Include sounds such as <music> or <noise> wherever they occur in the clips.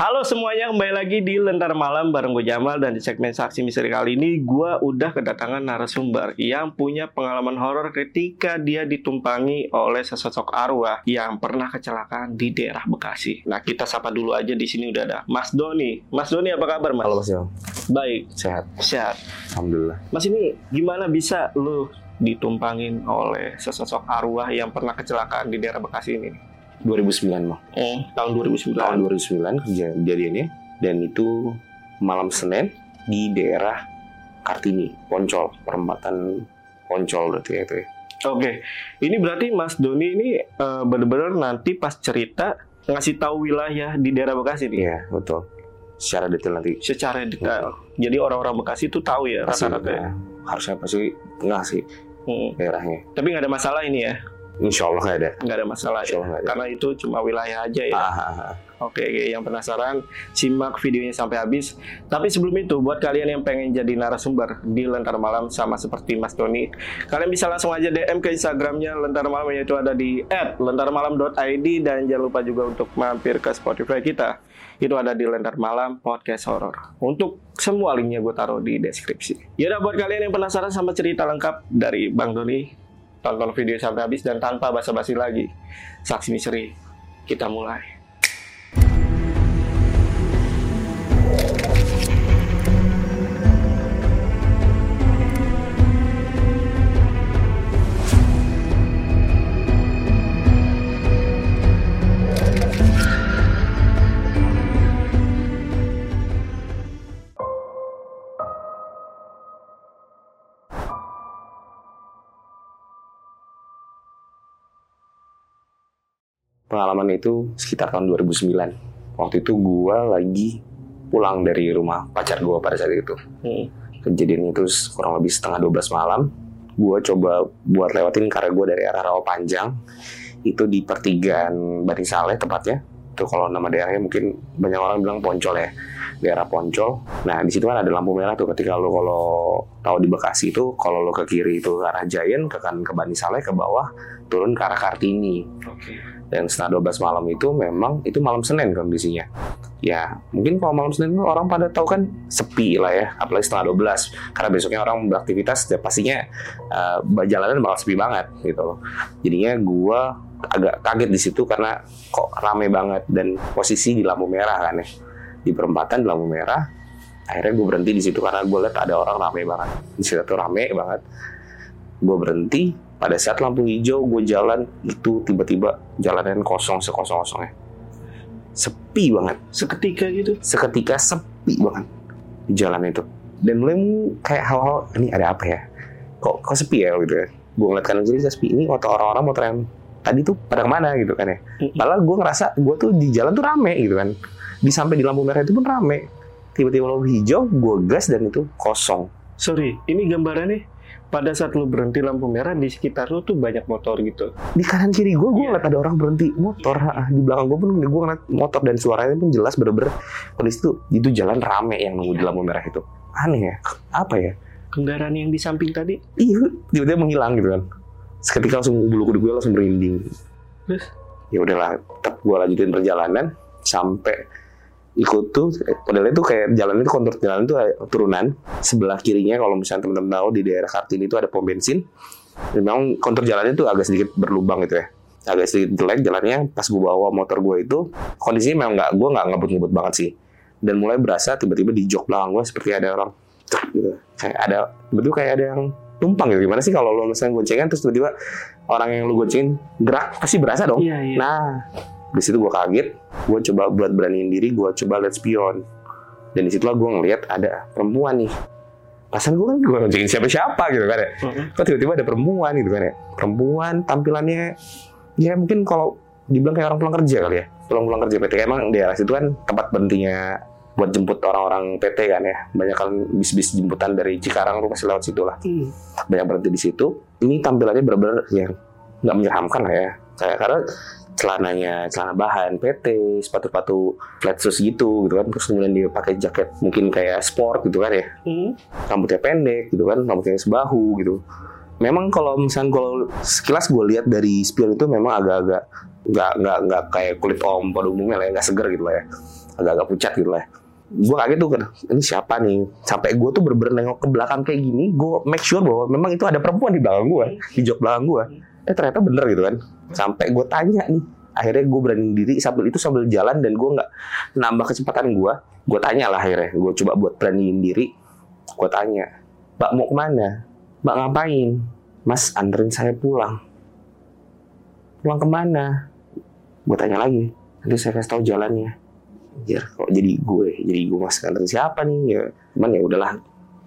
Halo semuanya, kembali lagi di Lentar Malam bareng gue Jamal dan di segmen Saksi Misteri kali ini gue udah kedatangan narasumber yang punya pengalaman horor ketika dia ditumpangi oleh sesosok arwah yang pernah kecelakaan di daerah Bekasi. Nah kita sapa dulu aja di sini udah ada Mas Doni. Mas Doni apa kabar Mas? Halo Mas Yong, Baik, sehat. sehat. Alhamdulillah. Mas ini gimana bisa lu ditumpangin oleh sesosok arwah yang pernah kecelakaan di daerah Bekasi ini? 2009 mah. Oh, tahun 2009. Tahun 2009 kerja- kejadiannya dan itu malam Senin di daerah Kartini, Poncol, perempatan Poncol berarti ya itu ya. Oke, ini berarti Mas Doni ini eh, bener-bener nanti pas cerita ngasih tahu wilayah di daerah Bekasi nih, Iya, betul. Secara detail nanti. secara detail. Jadi orang-orang Bekasi itu tahu ya rata-rata. ya? nah, harusnya pasti nggak sih Hmm. daerahnya. Tapi nggak ada masalah ini ya, Insya Allah nggak ada. nggak ada masalah Insya ya. Allah ada. Karena itu cuma wilayah aja ya. Ah, ah, ah. Oke, oke, yang penasaran simak videonya sampai habis. Tapi sebelum itu, buat kalian yang pengen jadi narasumber di Lentar Malam sama seperti Mas Doni, kalian bisa langsung aja DM ke Instagramnya Lentar Malam yaitu ada di @lentarmalam.id dan jangan lupa juga untuk mampir ke Spotify kita. Itu ada di Lentar Malam Podcast Horror. Untuk semua linknya gue taruh di deskripsi. Yaudah buat kalian yang penasaran sama cerita lengkap dari Bang Doni, tonton video sampai habis dan tanpa basa-basi lagi. Saksi misteri, kita mulai. Pengalaman itu sekitar tahun 2009. Waktu itu gua lagi pulang dari rumah pacar gua pada saat itu. Hmm. kejadian itu kurang lebih setengah 12 malam gue coba buat lewatin karena gue dari arah Rawa Panjang itu di pertigaan Bani Saleh tepatnya itu kalau nama daerahnya mungkin banyak orang bilang Poncol ya daerah Poncol nah di situ kan ada lampu merah tuh ketika lo kalau tahu di Bekasi itu kalau lo ke kiri itu ke arah Giant ke kanan ke Bani Saleh ke bawah turun ke arah Kartini Oke. Dan setengah 12 malam itu memang itu malam Senin kondisinya. Ya mungkin kalau malam Senin itu orang pada tahu kan sepi lah ya apalagi setengah 12 karena besoknya orang beraktivitas ya pastinya uh, jalanan bakal sepi banget gitu loh. Jadinya gua agak kaget di situ karena kok rame banget dan posisi di lampu merah kan ya. Di perempatan di lampu merah akhirnya gue berhenti di situ karena gue lihat ada orang rame banget. Di situ tuh rame banget. Gue berhenti pada saat lampu hijau gue jalan itu tiba-tiba jalanan kosong sekosong kosongnya sepi banget. Seketika gitu. seketika sepi banget di jalan itu. Dan mulai kayak hal-hal ini ada apa ya? Kok kok sepi ya? Gitu ya. Gue ngeliat kanan kiri sepi. Ini motor orang-orang motor yang tadi tuh pada ke mana? Gitu kan ya. Malah gue ngerasa gue tuh di jalan tuh rame gitu kan. Di sampai di lampu merah itu pun rame. Tiba-tiba lampu hijau gue gas dan itu kosong. Sorry, ini gambarannya pada saat lu berhenti lampu merah di sekitar lu tuh banyak motor gitu. di kanan kiri gue gue Iya. ngeliat ada orang berhenti motor di belakang gue pun gue ngeliat motor dan suaranya pun jelas bener-bener. Kondisi itu itu jalan rame yang nunggu di lampu merah itu. Aneh ya apa ya? Kendaraan yang di samping tadi, iya tiba-tiba menghilang gitu kan. Seketika langsung bulu kuduk gue langsung merinding. Terus? ya udahlah tetap gue lanjutin perjalanan sampai ikut tuh padahal itu kayak jalan itu kontur jalan itu turunan. Sebelah kirinya kalau misalnya teman-teman tahu di daerah Kartini itu ada pom bensin. Memang kontur jalannya itu agak sedikit berlubang gitu ya. Agak sedikit jelek jalannya pas gue bawa motor gue itu kondisinya memang nggak gue nggak ngebut-ngebut banget sih. Dan mulai berasa tiba-tiba di jok belakang gue seperti ada orang gitu. Kayak ada betul kayak ada yang tumpang gitu. Gimana sih kalau lo misalnya goncengan terus tiba-tiba orang yang lo goncengin gerak pasti berasa dong. Iya iya. Nah, di situ gue kaget, gue coba buat beraniin diri, gue coba lihat spion. Dan di situlah gue ngeliat ada perempuan nih. Pasan gue kan gue ngecengin siapa-siapa gitu kan ya. Kok tiba-tiba ada perempuan gitu kan ya. Perempuan tampilannya, ya mungkin kalau dibilang kayak orang pulang kerja kali ya. Pulang-pulang kerja PT. Emang daerah situ kan tempat berhentinya buat jemput orang-orang PT kan ya. Banyak kan bis-bis jemputan dari Cikarang lu pasti lewat situ lah Hmm. banyak berhenti di situ. Ini tampilannya benar-benar yang nggak menyeramkan lah ya. Kayak karena celananya celana bahan PT, sepatu-sepatu flat shoes gitu gitu kan. Terus kemudian dia pakai jaket mungkin kayak sport gitu kan ya. Hmm. Rambutnya pendek gitu kan, rambutnya sebahu gitu. Memang kalau misalnya kalau sekilas gue lihat dari spion itu memang agak-agak nggak nggak nggak kayak kulit om pada umumnya lah ya, nggak seger gitu lah ya. agak-agak pucat gitu lah gue kaget tuh kan ini siapa nih? Sampai gue tuh bener-bener nengok ke belakang kayak gini gue make sure bahwa memang itu ada perempuan di belakang gue di jok belakang gue eh ternyata bener gitu kan. Sampai gue tanya nih akhirnya gue berani diri sambil itu sambil jalan dan gue nggak nambah kecepatan gue gue tanya lah akhirnya gue coba buat beraniin diri. Gue tanya mbak mau ke mana? Mbak ngapain? Mas anterin saya pulang. Pulang ke mana? Gue tanya lagi nanti saya kasih tahu jalannya ya kok jadi gue jadi gue mas anterin siapa nih ya cuman ya udahlah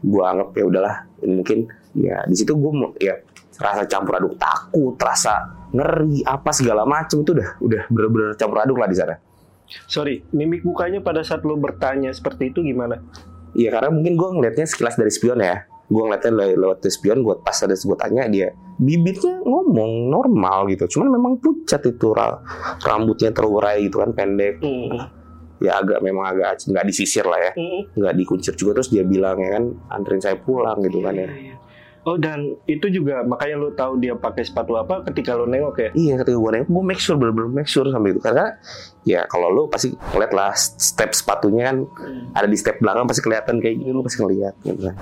gue anggap ya udahlah mungkin ya di situ gue ya rasa campur aduk takut rasa ngeri apa segala macem itu udah udah bener-bener campur aduk lah di sana Sorry, mimik mukanya pada saat lo bertanya seperti itu gimana? Iya karena mungkin gue ngeliatnya sekilas dari spion ya. Gue ngeliatnya le- lewat spion, gue pas ada gue tanya dia, bibitnya ngomong normal gitu. Cuman memang pucat itu ra- rambutnya terurai gitu kan pendek. Hmm. Ya agak memang agak nggak disisir lah ya, Hmm. nggak dikuncir juga. Terus dia bilang ya kan, anterin saya pulang gitu kan ya. Oh dan itu juga makanya lo tahu dia pakai sepatu apa ketika lo nengok ya? Iya ketika gue nengok, gue make sure bener-bener make sure sampai itu karena ya kalau lo pasti ngeliat lah step sepatunya kan ada di step belakang pasti kelihatan kayak gini lo pasti ngeliat gitu kan.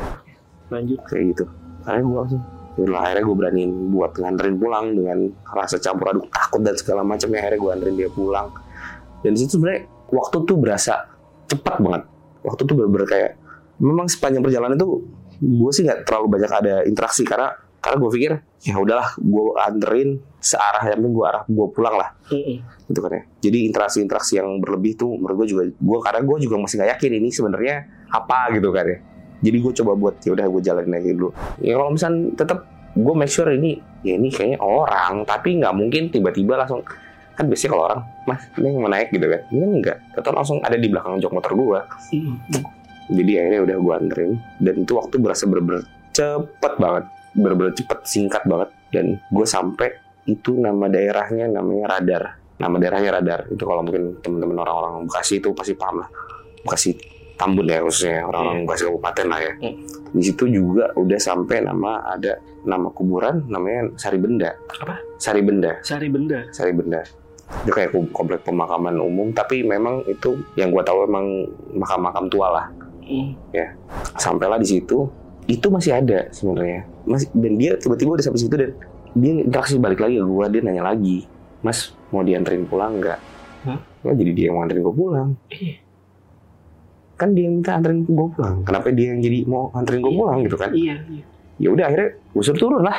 Lanjut. kayak gitu akhirnya gue langsung Yaudah, akhirnya gue beraniin buat nganterin pulang dengan rasa campur aduk takut dan segala macam ya akhirnya gue anterin dia pulang dan di situ sebenarnya waktu tuh berasa cepat banget. Waktu tuh bener-bener kayak memang sepanjang perjalanan itu gue sih nggak terlalu banyak ada interaksi karena karena gue pikir ya udahlah gue anterin searah yang penting gue arah gue pulang lah. Hmm. gitu kan ya. Jadi interaksi-interaksi yang berlebih tuh menurut gue juga gue karena gue juga masih nggak yakin ini sebenarnya apa gitu kan ya. Jadi gue coba buat ya udah gue jalanin aja dulu. Ya kalau misalnya tetap gue make sure ini ya ini kayaknya orang tapi nggak mungkin tiba-tiba langsung kan biasanya kalau orang mas ini yang mau naik gitu kan. Ini kan enggak. Tetap langsung ada di belakang jok motor gue Hmm. jadi akhirnya udah gue anterin. Dan itu waktu berasa bener-bener cepet banget. Bener-bener cepet singkat banget. Dan gue sampai itu nama daerahnya namanya radar. Nama daerahnya radar. Itu kalau mungkin teman-teman orang-orang Bekasi itu pasti paham lah. Bekasi Tambun ya khususnya orang-orang Bekasi Kabupaten lah ya. Hmm. di situ juga udah sampai nama ada nama kuburan namanya Sari Benda. Apa? Sari Benda. Sari benda. Sari Benda itu kayak kom- komplek pemakaman umum tapi memang itu yang gue tahu emang makam-makam tua lah Hmm. sampailah di situ itu masih ada sebenarnya masih dan dia tiba-tiba udah sampai situ dan dia interaksi balik lagi ke gua dia nanya lagi mas mau dianterin pulang nggak Hah? Oh, jadi dia yang mau anterin gua pulang Iya. kan dia yang minta anterin gua pulang kenapa dia yang jadi mau anterin gua Iya. pulang gitu kan Iya. iya. ya udah akhirnya gua suruh turun lah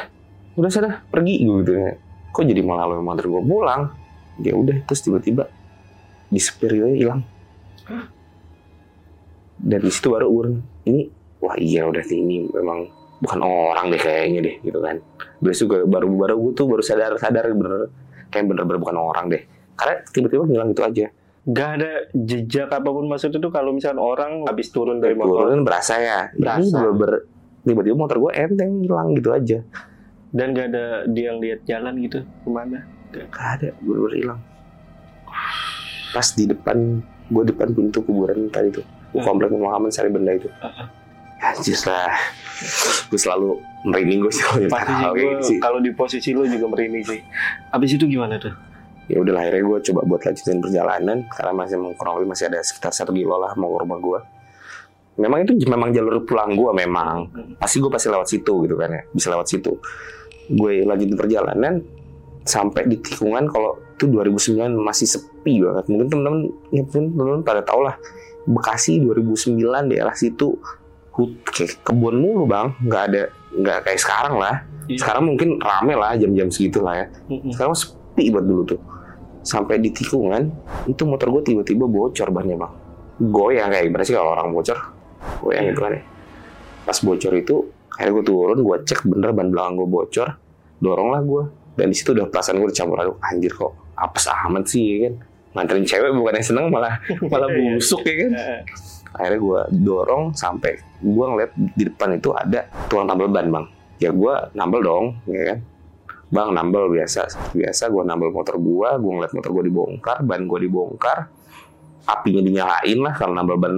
udah sana pergi gitu ya kok jadi malah lo yang mau anterin gua pulang ya udah terus tiba-tiba disappear gitu hilang dan di situ baru gue ini wah iya udah sih, ini memang bukan orang deh kayaknya deh gitu kan. Terus juga baru baru gue tuh baru sadar sadar bener kayak bener-bener bukan orang deh. Karena tiba-tiba ngilang gitu aja. Gak ada jejak apa pun maksud itu kalau misalnya orang habis turun dari motor. turun berasa ya. Berasa. ini tiba-tiba motor gue enteng hilang gitu aja. Dan gak ada dia yang lihat jalan gitu ke mana? Gak ada bener-bener hilang. Pas di depan gue depan pintu kuburan tadi tuh. Hmm. komplek pemakaman sari benda itu. Anjir lah. Gue selalu merinding gue sih kalau sih gitu sih. kalau di posisi lo juga merinding sih. Habis itu gimana tuh? ya udah lah, akhirnya gue coba buat lanjutin perjalanan karena masih kurang lebih masih ada sekitar satu kilo lah mau ke rumah gue memang itu memang jalur pulang gue memang. Pasti gue pasti lewat situ gitu kan ya bisa lewat situ. Gue lanjutin perjalanan sampai di tikungan kalau itu 2009 masih sepi banget. Mungkin temen-temen ya pun temen-temen pada tau lah Bekasi 2009 daerah situ hut kayak kebun mulu bang. Nggak ada nggak kayak sekarang lah. Iya. sekarang mungkin rame lah jam-jam segitu lah ya sekarang sepi buat dulu tuh. Sampai di tikungan itu motor gue tiba-tiba bocor bannya bang. Goyang kayak gimana sih kalau orang bocor? Goyang gitu kan ya. Pas bocor itu akhirnya gue turun gue cek bener ban belakang gue bocor. Dorong lah gue dan di situ udah perasaan gue dicampur aduk. Anjir kok apes amat sih ya kan? Nganterin cewek bukan yang seneng malah <laughs> malah Iya. busuk ya kan? Akhirnya gue dorong sampai gue ngeliat di depan itu ada tukang tambal ban bang. Ya gue nambel dong ya kan? Bang nambel biasa biasa gue nambel motor gue gue ngeliat motor gue dibongkar ban gue dibongkar apinya dinyalain lah kalau nambel ban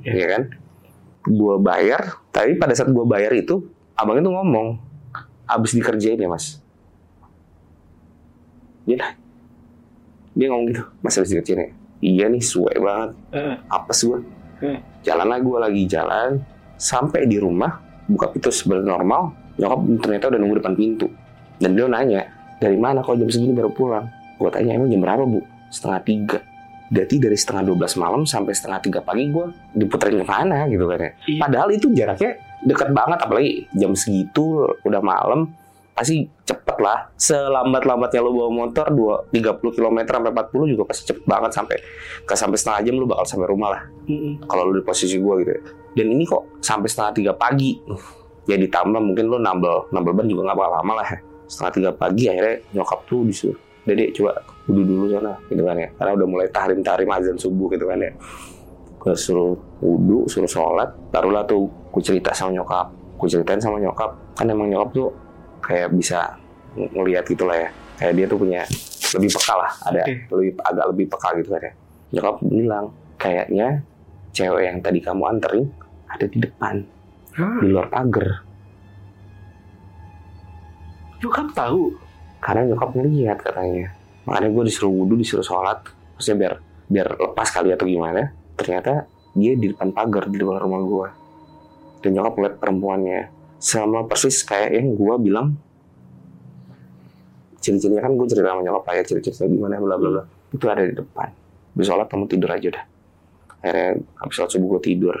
Iya. ya kan? Gue bayar tapi pada saat gue bayar itu abang itu ngomong abis dikerjain ya mas dia dia ngomong gitu mas habis dikerjain ya? Iya nih suwe banget. Eh, apes gue Hmm. jalan lah gue lagi jalan sampai di rumah buka pintu sebenarnya normal nyokap ternyata udah nunggu depan pintu. Dan dia nanya dari mana kok jam segini baru pulang? Gue tanya emang jam berapa bu? Setengah tiga. Berarti dari setengah 12 malam sampai setengah tiga pagi gue diputerin ke mana gitu kan ya. Iya. padahal itu jaraknya dekat banget apalagi jam segitu udah malam pasti cepet lah selambat-lambatnya lo bawa motor 2, 30 km sampai 40 juga pasti cepet banget sampai ke sampai setengah jam lo bakal sampai rumah lah mm-mm. kalau lu di posisi gue gitu ya. Dan ini kok sampai setengah tiga pagi. Ya ditambah mungkin lu nambel nambel ban juga nggak bakal lama lah. ya. Setengah tiga pagi akhirnya nyokap tuh disuruh. Dede coba wudhu dulu sana gitu kan ya. Karena udah mulai tahrim tahrim azan subuh gitu kan ya. Gue suruh wudhu, suruh sholat. Barulah tuh gue cerita sama nyokap. Gue ceritain sama nyokap. Kan emang nyokap tuh kayak bisa ng- ngelihat gitu lah ya. Kayak dia tuh punya lebih peka lah. Ada Oke. lebih agak lebih peka gitu kan ya. Nyokap bilang kayaknya cewek yang tadi kamu anterin ada di depan Hah? di luar pagar Nyokap tahu. karena nyokap ngeliat katanya makanya gue disuruh wudhu disuruh sholat maksudnya biar biar lepas kali atau gimana ternyata dia di depan pagar di depan rumah gue dan nyokap ngeliat perempuannya sama persis kayak yang gue bilang. Ciri-cirinya kan gue cerita sama nyokap kayak ciri-cirinya gimana bla bla bla. Itu ada di depan. Habis sholat kamu tidur aja dah. Akhirnya habis sholat subuh gue tidur.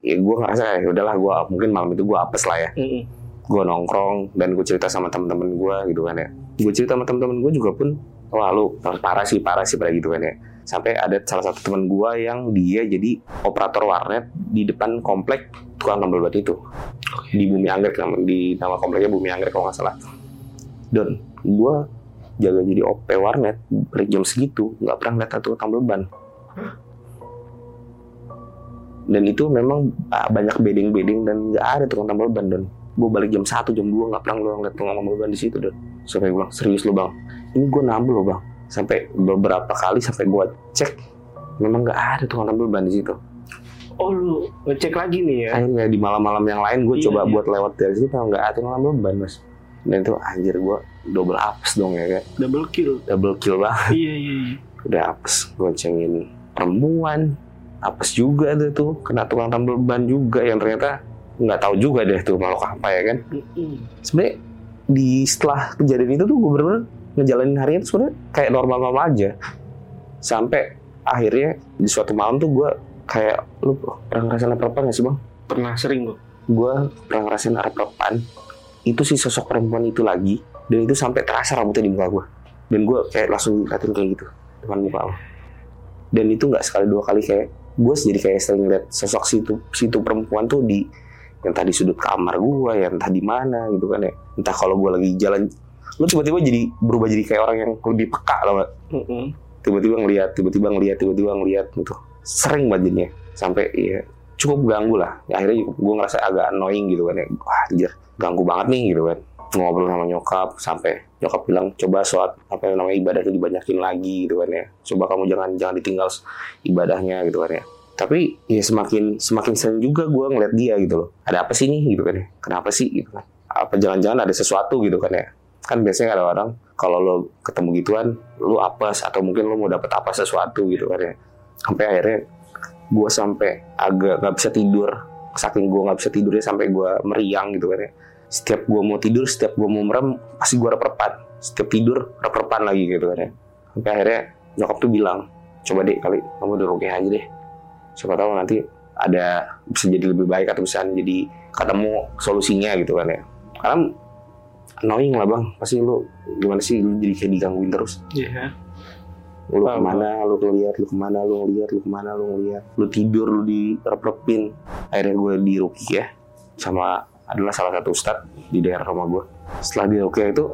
Ya gue ngerasa ya udahlah gue mungkin malam itu gue apes lah ya. Mm-mm. gue nongkrong dan gue cerita sama temen-temen gue gitu kan ya. Gue cerita sama temen-temen gue juga pun wah lu parah sih parah sih pada gitu kan ya. Sampai ada salah satu temen gue yang dia jadi operator warnet di depan komplek tukang tambal ban itu. Di Bumi Anggrek nama- di nama kompleknya Bumi Anggrek kalau nggak salah. Dan gue jaga jadi OP warnet balik jam segitu nggak pernah ngeliat tukang tambal ban. Dan itu memang ah, banyak beding-beding dan nggak ada tukang tambal ban dan gue balik jam 1 jam 2 nggak pernah gue ngeliat tukang tambal ban di situ dan sampai gue bilang serius lo bang ini gue nambah lo bang sampai beberapa kali sampai gue cek memang nggak ada tukang tambal ban di situ Oh lu ngecek lagi nih ya? akhirnya di malam-malam yang lain gue Iya, coba iya. buat lewat dari situ memang nggak ada tukang tambal ban mas dan itu anjir gue double apes dong ya kan Double kill. double kill banget <laughs> iya iya. iya. udah apes goncengin perempuan apes juga deh tuh kena tukang tambal ban juga yang ternyata nggak tahu juga deh tuh makhluk apa ya kan Mm-mm. sebenarnya di setelah kejadian itu tuh gue bener-bener ngejalanin harinya tuh sebenarnya kayak normal-normal aja. Sampai akhirnya di suatu malam tuh gue kayak lu pernah ngerasain apa nggak sih bang? Pernah sering gua. Gue pernah ngerasain harapan itu si sosok perempuan itu lagi dan itu sampai terasa rambutnya di muka gue dan gue kayak langsung liatin kayak gitu depan muka gue dan itu nggak sekali dua kali kayak gue jadi kayak sering lihat sosok situ situ perempuan tuh di yang tadi sudut kamar gue yang entah di mana gitu kan ya. Entah kalau gue lagi jalan lu tiba-tiba jadi berubah jadi kayak orang yang lebih peka loh Mbak. Mm-mm. tiba-tiba ngelihat tiba-tiba ngelihat tiba-tiba ngelihat gitu. Sering banget jadinya. Sampai ya cukup ganggu lah. Ya, akhirnya gue ngerasa agak annoying gitu kan ya. Wah anjir ganggu banget nih gitu kan. Ngobrol sama nyokap sampai nyokap bilang coba sholat apa yang namanya ibadahnya dibanyakin lagi gitu kan ya. Coba kamu jangan jangan ditinggal ibadahnya gitu kan ya. Tapi ya semakin semakin sering juga gue ngeliat dia gitu loh. Ada apa sih nih? gitu kan ya. Kenapa sih? gitu kan. Apa jangan-jangan ada sesuatu gitu kan ya kan biasanya ada orang kalau lo ketemu gituan lo apes atau mungkin lo mau dapet apa sesuatu gitu kan ya. Sampai akhirnya gue sampai agak nggak bisa tidur saking gue nggak bisa tidurnya sampai gue meriang gitu kan ya. Setiap gue mau tidur setiap gue mau merem pasti gue rep-repan setiap tidur rep-repan lagi gitu kan ya. Sampai akhirnya nyokap tuh bilang coba deh kali kamu udah rukyah aja deh. Siapa tahu nanti ada bisa jadi lebih baik atau bisa jadi ketemu solusinya gitu kan ya. Karena annoying lah bang. Pasti lu gimana sih? Lu jadi kayak digangguin terus. Iya. lu Paham, ke mana? Lu ngeliat lu ke mana? Lu ngeliat lu ke mana? Lu ngeliat. Lu tidur lu di rep-repin akhirnya gue di ya sama adalah salah satu ustadz di daerah rumah gue setelah di rukiah itu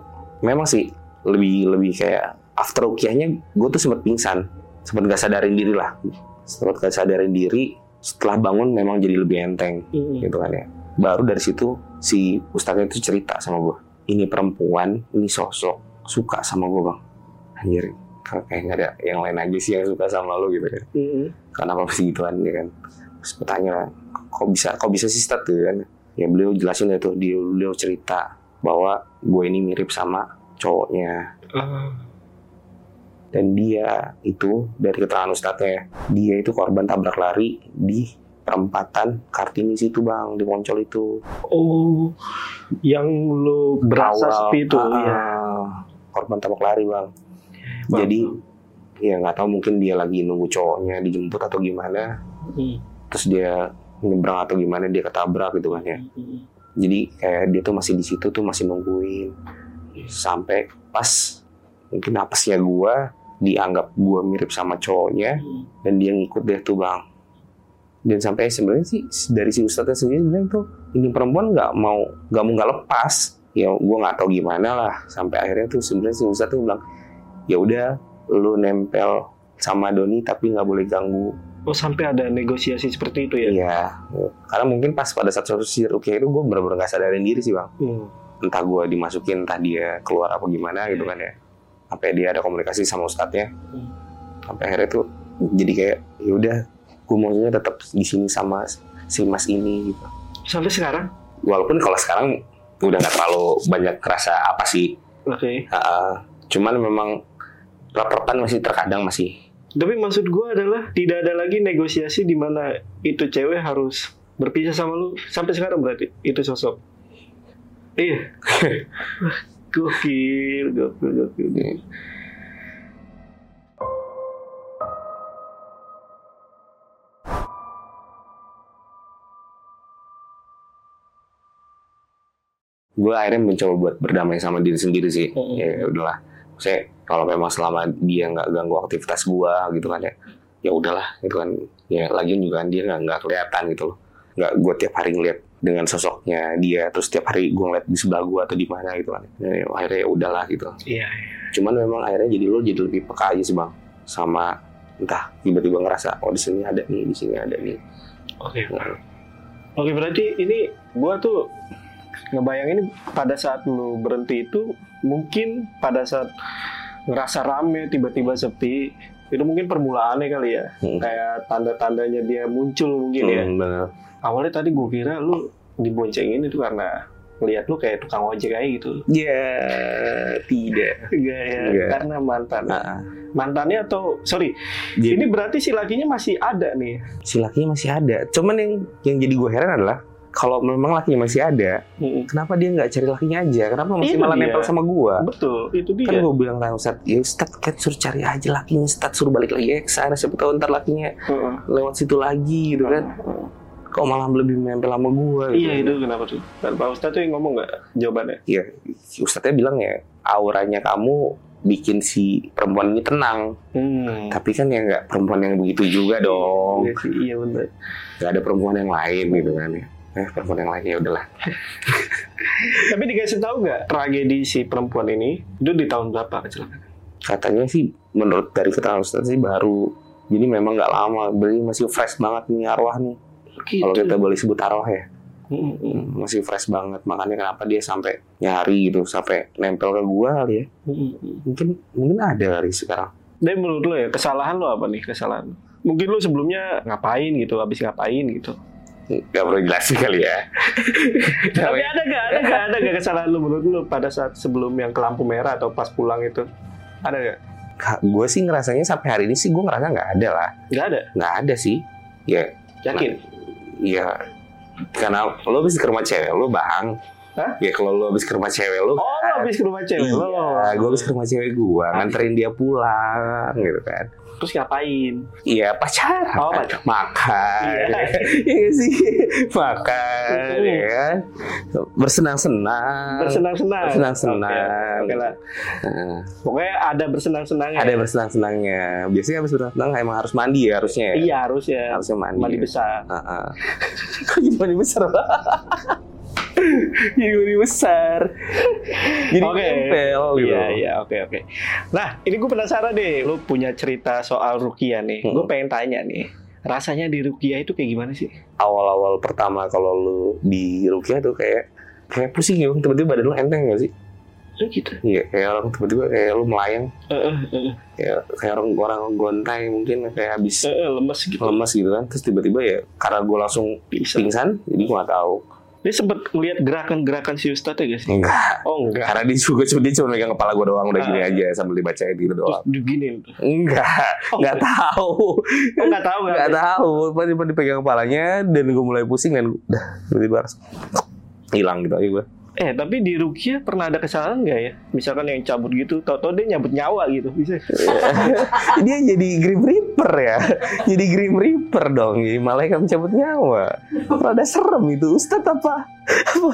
memang sih lebih lebih kayak after rukiahnya gue tuh sempat pingsan. Sempat gak sadarin diri lah. Sempat gak sadarin diri. Setelah bangun memang jadi lebih enteng Mm-mm. gitu kan ya. Baru dari situ si ustadznya itu cerita sama gue ini perempuan ini sosok suka sama gue bang. Anjir kayak nggak ada yang lain aja sih yang suka sama lo gitu kan. Mm-mm. kenapa sih gituan ya kan. Terus gue tanya kok bisa kok bisa sih Ustadz? Gitu kan. Ya beliau jelasin itu dia beliau cerita bahwa gue ini mirip sama cowoknya. Ah. dan dia itu dari keterangan ustadznya ya, dia itu korban tabrak lari di perempatan Kartini situ bang di Poncol itu Oh, yang lu berasa Awal, sepi itu ah, ya. korban tabrak lari bang Bang. jadi ya nggak tahu mungkin dia lagi nunggu cowoknya dijemput atau gimana Hmm. terus dia nyebrang atau gimana dia ketabrak gitu kan ya Hmm. jadi kayak dia tuh masih di situ tuh masih nungguin sampai pas mungkin apesnya gua dianggap gua mirip sama cowoknya Hmm. dan dia ngikut deh tuh bang dan sampai sebenarnya sih dari si ustadznya sendiri sebenarnya tuh ini perempuan nggak mau nggak mau nggak lepas ya gua nggak tahu gimana lah sampai akhirnya tuh sebenarnya si ustadz tuh bilang ya udah lu nempel sama Doni tapi nggak boleh ganggu Oh, sampai ada negosiasi seperti itu ya. Iya, karena mungkin pas pada saat suatu si Rukia itu gue bener-bener gak sadarin diri sih bang. Hmm. Entah gue dimasukin, entah dia keluar apa gimana gitu kan ya. Sampai dia ada komunikasi sama ustadznya. Hmm. Sampai akhirnya tuh jadi kayak ya udah, gue maunya tetap di sini sama si mas ini gitu. Sampai sekarang. Walaupun kalau sekarang udah nggak terlalu banyak kerasa apa sih. Oke. Uh, cuman memang rep-repan masih terkadang masih. Tapi maksud gue adalah tidak ada lagi negosiasi di mana itu cewek harus berpisah sama lu sampai sekarang berarti itu sosok. Iya. Wah, <laughs> gokil, gokil, gokil. Gue akhirnya mencoba buat berdamai sama diri sendiri sih. Mm-mm. ya udahlah. Saya kalau memang selama dia nggak ganggu aktivitas gue gitu kan ya ya udahlah gitu kan. Ya lagian juga kan dia nggak nggak kelihatan gitu loh. Nggak gue tiap hari ngeliat dengan sosoknya dia terus tiap hari gue ngeliat di sebelah gue atau di mana gitu kan. Ya, akhirnya ya udahlah gitu. Iya. cuman memang akhirnya jadi lo jadi lebih peka aja sih bang. Sama entah tiba-tiba ngerasa oh di sini ada nih di sini ada nih. Oke. Nah, Oke berarti ini gua tuh ngebayangin pada saat lu berhenti itu mungkin pada saat ngerasa rame tiba-tiba sepi itu mungkin permulaannya kali ya Hmm. kayak tanda-tandanya dia muncul mungkin ya hmm, bener. awalnya tadi gua kira lu diboncengin itu karena ngeliat lu kayak tukang ojek kayak gitu ya tidak Enggak ya Enggak. karena mantan Nah, mantannya atau sorry jadi- ini berarti si lakinya masih ada nih si lakinya masih ada. Cuman yang yang jadi gue heran adalah kalau memang lakinya masih ada, Mm-mm. kenapa dia nggak cari lakinya aja? Kenapa masih Itu malah dia. nempel sama gue? betul itu dia Kan gue bilang kan Ustaz, ya Ustaz kan suruh cari aja lakinya, Ustaz suruh balik lagi ke sana, siapa tahu ntar lakinya Heeh. lewat situ lagi gitu kan. Kok malah lebih nempel sama gue? Iya itu kenapa tuh? Pak Ustadz tuh yang ngomong nggak jawabannya? Iya, Ustaznya bilang ya, auranya kamu bikin si perempuan ini tenang. Hmm. Tapi kan ya nggak perempuan yang begitu juga dong. Iya iya benar. Gak ada perempuan yang lain gitu kan ya. Eh, perempuan yang lain ya udahlah. <laughs> Tapi dikasih tahu nggak tragedi si perempuan ini itu di tahun berapa kecelakaan? katanya sih menurut dari keterangan Ustaz sih baru jadi memang nggak lama berarti masih fresh banget nih arwah nih Gitu. kalau kita boleh sebut arwah ya Hmm, masih fresh banget makanya kenapa dia sampai nyari gitu sampai nempel ke gua kali ya hmm. mungkin mungkin ada kali sekarang Dan menurut lo ya kesalahan lo apa nih kesalahan? Mungkin lo sebelumnya ngapain gitu, habis ngapain gitu. Nggak perlu jelasin kali ya <laughs> Tapi ada nggak, ada nggak, ada nggak kesalahan lo menurut lo pada saat sebelum yang ke lampu merah atau pas pulang itu? Ada nggak? gue sih ngerasanya sampai hari ini sih gue ngerasa nggak ada lah Nggak ada. nggak ada sih ya Yakin? ya karena lo habis ke rumah cewek lo bang Hah? ya kalau lo habis ke rumah cewek lo Oh, lo habis ke rumah cewek lo. Iya, gue habis ke rumah cewek gue, nganterin dia pulang gitu kan. Terus ngapain? Iya pacaran, Oh, pacaran. makan, Iya. <laughs> iya nggak sih, makan, Hmm. ya kan, bersenang-senang, Bersenang-senang. Bersenang-senang. Oke, oke lah. Nah, Pokoknya ada bersenang-senangnya. ada bersenang-senangnya. Biasanya habis bersenang emang harus mandi ya harusnya. ya? Iya harusnya. harusnya mandi. Mandi besar. Heeh. <laughs> Kok jadi mandi besar? <laughs> jadi mandi besar. Jadi Oke. nempel gitu. Iya iya oke oke. Nah ini gue penasaran deh, lu punya cerita soal Rukia nih. Hmm. Gue pengen tanya nih, rasanya di Rukia itu kayak gimana sih? awal-awal pertama kalau lu di Rukia tuh kayak kayak pusing ya, tiba-tiba badan lu enteng gak sih? Oh gitu. Iya, kayak orang tiba-tiba kayak lu melayang, Eh, eh, eh, kayak kayak orang orang gontai mungkin kayak habis eh, eh, lemes gitu. lemas gitu kan, terus tiba-tiba ya karena gue langsung Bisa. pingsan, jadi gue gak tahu. Dia sempat melihat gerakan-gerakan si Ustadz ya guys. Enggak. Oh enggak. Karena dia juga cuma dia cuma megang kepala gue doang udah gini Ah. aja sambil dibacain gitu Terus doang. diginiin. Enggak, Oh, enggak tahu. Oh enggak tahu enggak. Tahu. Tiba-tiba dipegang kepalanya dan gue mulai pusing dan udah tiba-tiba hilang gitu aja gue. Eh tapi di Rukia pernah ada kesalahan nggak ya? Misalkan yang cabut gitu, tau-tau dia nyabut nyawa gitu, bisa? <laughs> dia jadi Grim Reaper ya. <laughs> jadi Grim Reaper dong. Jadi malaikat mencabut nyawa. Rada serem itu. Ustadz apa? Apa?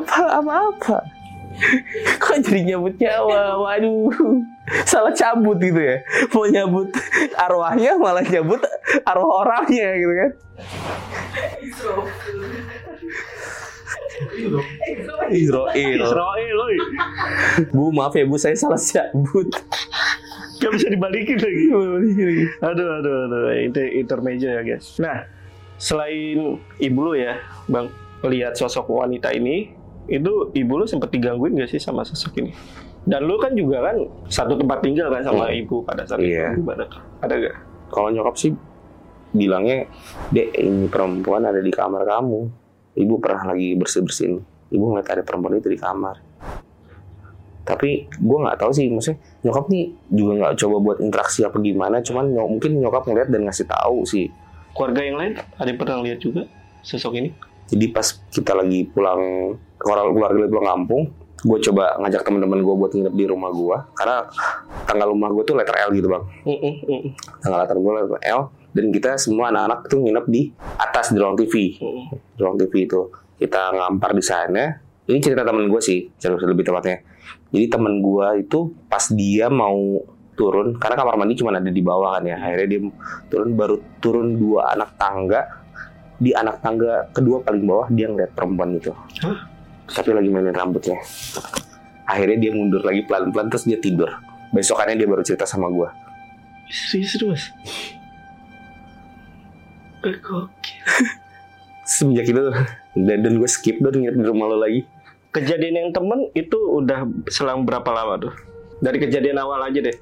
Apa? Apa? apa? Kok jadi nyabut nyawa? Waduh. Salah cabut gitu ya. Mau nyabut arwahnya malah nyabut arwah orangnya gitu kan. Israel. Israel. Bu maaf ya bu saya salah cabut. Gak bisa dibalikin lagi. Aduh, aduh, aduh. Itu intermezzo ya guys. Nah, selain ibu lu ya, bang, lihat sosok wanita ini, itu ibu lu sempat digangguin gak sih sama sosok ini? Dan lu kan juga kan satu tempat tinggal kan sama Hmm. ibu pada saat Iya. itu. Gimana? Ada gak? Kalau nyokap sih bilangnya, dek ini perempuan ada di kamar kamu. Ibu pernah lagi bersih bersihin. Ibu ngeliat ada perempuan itu di kamar. Tapi gue nggak tahu sih, maksudnya nyokap nih juga nggak coba buat interaksi apa gimana. Cuman nyok- mungkin nyokap ngeliat dan ngasih tahu sih. Keluarga yang lain, ada yang pernah lihat juga sosok ini? Jadi pas kita lagi pulang keluarga keluarga pulang kampung, gue coba ngajak teman-teman gue buat nginep di rumah gue. Karena tanggal rumah gue tuh letter L gitu bang. Mm-mm, mm-mm, Tanggal letter gue letter L. Dan kita semua anak-anak tuh nginep di atas di ruang TV. mm-mm. ruang TV itu kita ngampar di sana ini cerita temen gue sih cerita lebih tepatnya jadi temen gue itu pas dia mau turun karena kamar mandi cuma ada di bawah kan ya akhirnya dia turun baru turun dua anak tangga di anak tangga kedua paling bawah dia ngeliat perempuan itu Hah? tapi lagi mainin rambutnya akhirnya dia mundur lagi pelan-pelan terus dia tidur besokannya dia baru cerita sama gue Serius? Eh, Gokil. <laughs> semenjak itu dan, dan gue skip dan nginep di rumah lo lagi Kejadian yang temen itu udah selang berapa lama tuh? Dari kejadian awal aja deh.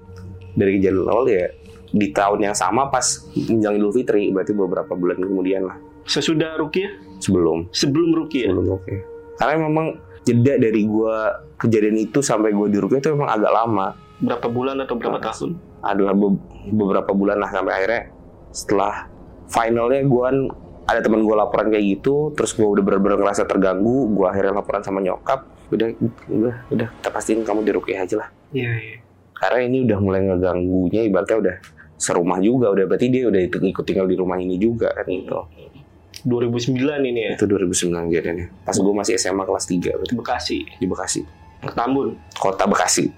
dari kejadian awal ya di tahun yang sama pas menjelang Idul Fitri berarti beberapa bulan kemudian lah Sesudah Rukia? sebelum Sebelum Rukia? sebelum oke karena memang jeda dari gua kejadian itu sampai gua di Rukia itu memang agak lama Berapa bulan atau berapa tahun? adalah be- beberapa bulan lah sampai akhirnya setelah finalnya gua kan ada teman gua laporan kayak gitu terus gua udah bener-bener ngerasa terganggu gua akhirnya laporan sama nyokap udah udah udah kita pastiin kamu di Rukia aja lah Iya, iya. karena ini udah mulai ngeganggunya ibaratnya udah serumah juga udah berarti dia udah ikut ikut tinggal di rumah ini juga kan gitu 2009 ini ya? itu 2009 kejadiannya pas gue masih SMA kelas 3 berarti Bekasi. di Bekasi Tambun. kota Bekasi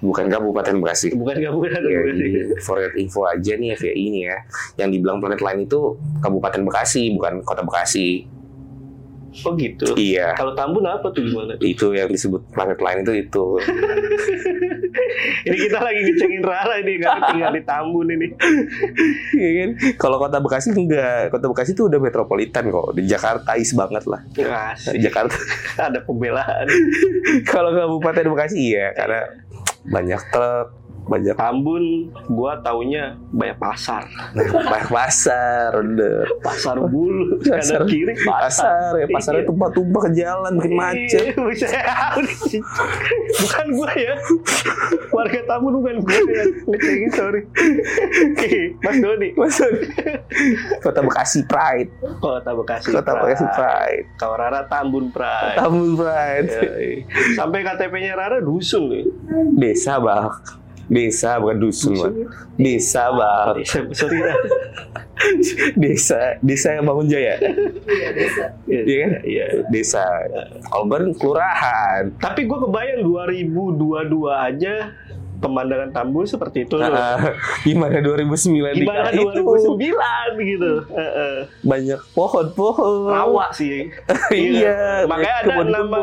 bukan Kabupaten Bekasi Bukan kabupaten ya, Bekasi. for your info aja nih FYI ini ya yang dibilang planet lain itu Kabupaten Bekasi bukan kota Bekasi Oh gitu. iya Kalau Tambun apa tuh gimana? itu yang disebut planet lain itu itu <laughs> Ini kita lagi ngecengin Rara ini nggak tinggal di Tambun ini. Iya kan? Kalau kota Bekasi enggak, kota Bekasi itu udah metropolitan kok. Di Jakarta is banget lah. Asik. Di Jakarta. Ada pembelaan. <laughs> Kalau Kabupaten Bekasi iya, karena banyak truk, banyak Tambun, gua taunya banyak pasar. banyak pasar, udah. Pasar bulu, Pasar. kiri pasar. Pasar ya, pasarnya Iya. tumpah-tumpah ke jalan bikin macet. Iya, buset. bukan gue ya warga tamu bukan gue ya ngecengin sorry Mas Doni Maksud Kota Bekasi Pride, Kota Bekasi Kota Bekasi Pride, Kalau Rara Tambun Pride Tambun Pride. Sampai KTP-nya Rara dusun nih desa bang, desa bukan dusun bang, desa bang, Sorry Rara desa, desa yang bangun jaya, Iya kan? Iya. Desa. Kalau kelurahan, Tapi gue kebayang 2022 aja pemandangan Tambun seperti itu. Nah, <laughs> gimana 2009 di Gimana kala itu 2009 gitu. Heeh. banyak pohon-pohon. Rawa sih. <laughs> Iya, Makanya ada kebun-kebun. nama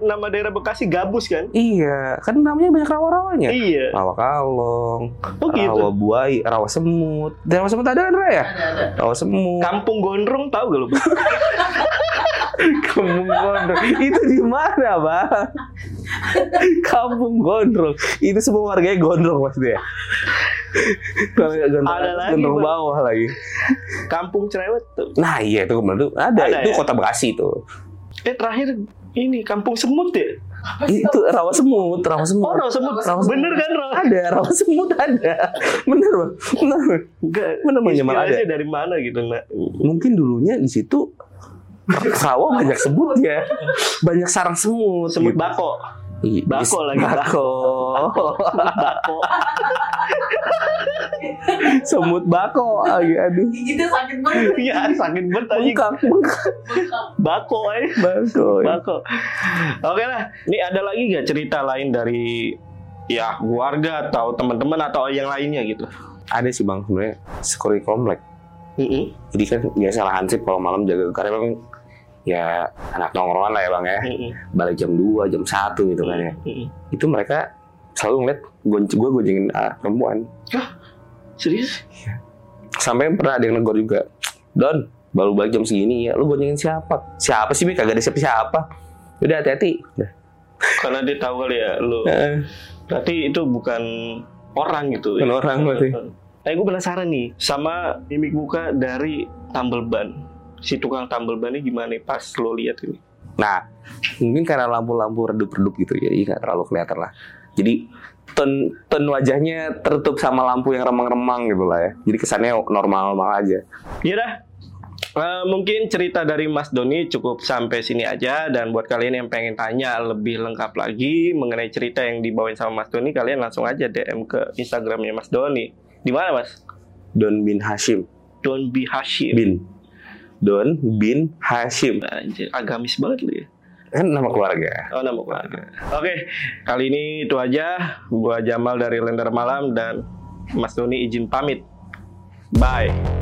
nama daerah Bekasi Gabus kan? Iya, kan namanya banyak rawa-rawanya. Iya. Rawa kalong, Oh gitu. rawa buaya, rawa semut. Rawa semut ada kan Ray, ya? Rawa semut. Kampung Gondrong tahu gak lu? <laughs> Kampung Gondrong. Itu di mana, Bang? Kampung Gondrong. Itu semua warganya gondrong maksudnya. Kalau nggak gondrong Ada lagi, gondrong Bang. bawah lagi. Kampung Cerewet tuh. Nah iya itu kemarin tuh ada, Ada itu ya? kota Bekasi tuh. Eh terakhir ini Kampung Semut ya? Itu rawa semut, rawa semut. Oh, Rawa Semut. Rawa semut. Bener kan, Rawa? Ada rawa semut ada. Bener bang, bener. Enggak. Bener bang ada. Dari mana gitu, Nak? Mungkin dulunya di situ banyak semut ya, banyak sarang semut. Semut gitu. bako. Iya, Bako lagi, Bako. Bako. semut bako. Aduh, aduh. Gigitnya sakit banget. Iya, sakit banget anjing. Bengkak, bengkak. Bengkak. Bako eh. Bako. Bako. Oke lah. Ini ada lagi gak cerita lain dari ya keluarga atau teman-teman atau yang lainnya gitu? Ada sih bang sebenarnya sekuri komplek. Mm-mm. Jadi kan biasa lah Hansip kalau malam jaga karena memang ya anak nongkrongan lah ya bang ya. Mm-mm. Balik jam 2, jam 1 gitu kan ya. Mm-mm. Itu mereka selalu ngeliat gue gue gonjengin ah, perempuan. Serius? Sampai pernah ada yang negor juga. Don, baru balik jam segini ya. Lu gonjengin siapa? Siapa sih, Bi? Kagak ada siapa-siapa. Udah hati-hati. Karena dia tahu kali ya lu. Berarti itu bukan orang gitu. Bukan orang berarti. Nah, gue penasaran nih sama mimik muka dari tambel ban. Si tukang tambel ban ini gimana pas lo lihat ini? Nah, mungkin karena lampu-lampu redup-redup gitu ya, jadi nggak terlalu kelihatan lah. Jadi ton ton wajahnya tertutup sama lampu yang remang-remang gitu lah ya. Jadi kesannya normal-normal aja. Yaudah, eh, mungkin cerita dari Mas Doni cukup sampai sini aja dan buat kalian yang pengen tanya lebih lengkap lagi mengenai cerita yang dibawain sama Mas Doni, kalian langsung aja DM ke Instagramnya Mas Doni. Di mana Mas? Don bin Hashim. Don B Hashim. Bin. Don bin Hashim. Anjir, agamis banget lu ya. Kan nama keluarga. Oh, nama keluarga. Oke, kali ini itu aja. Gua Jamal dari Lender Malam dan Mas Doni izin pamit. Bye.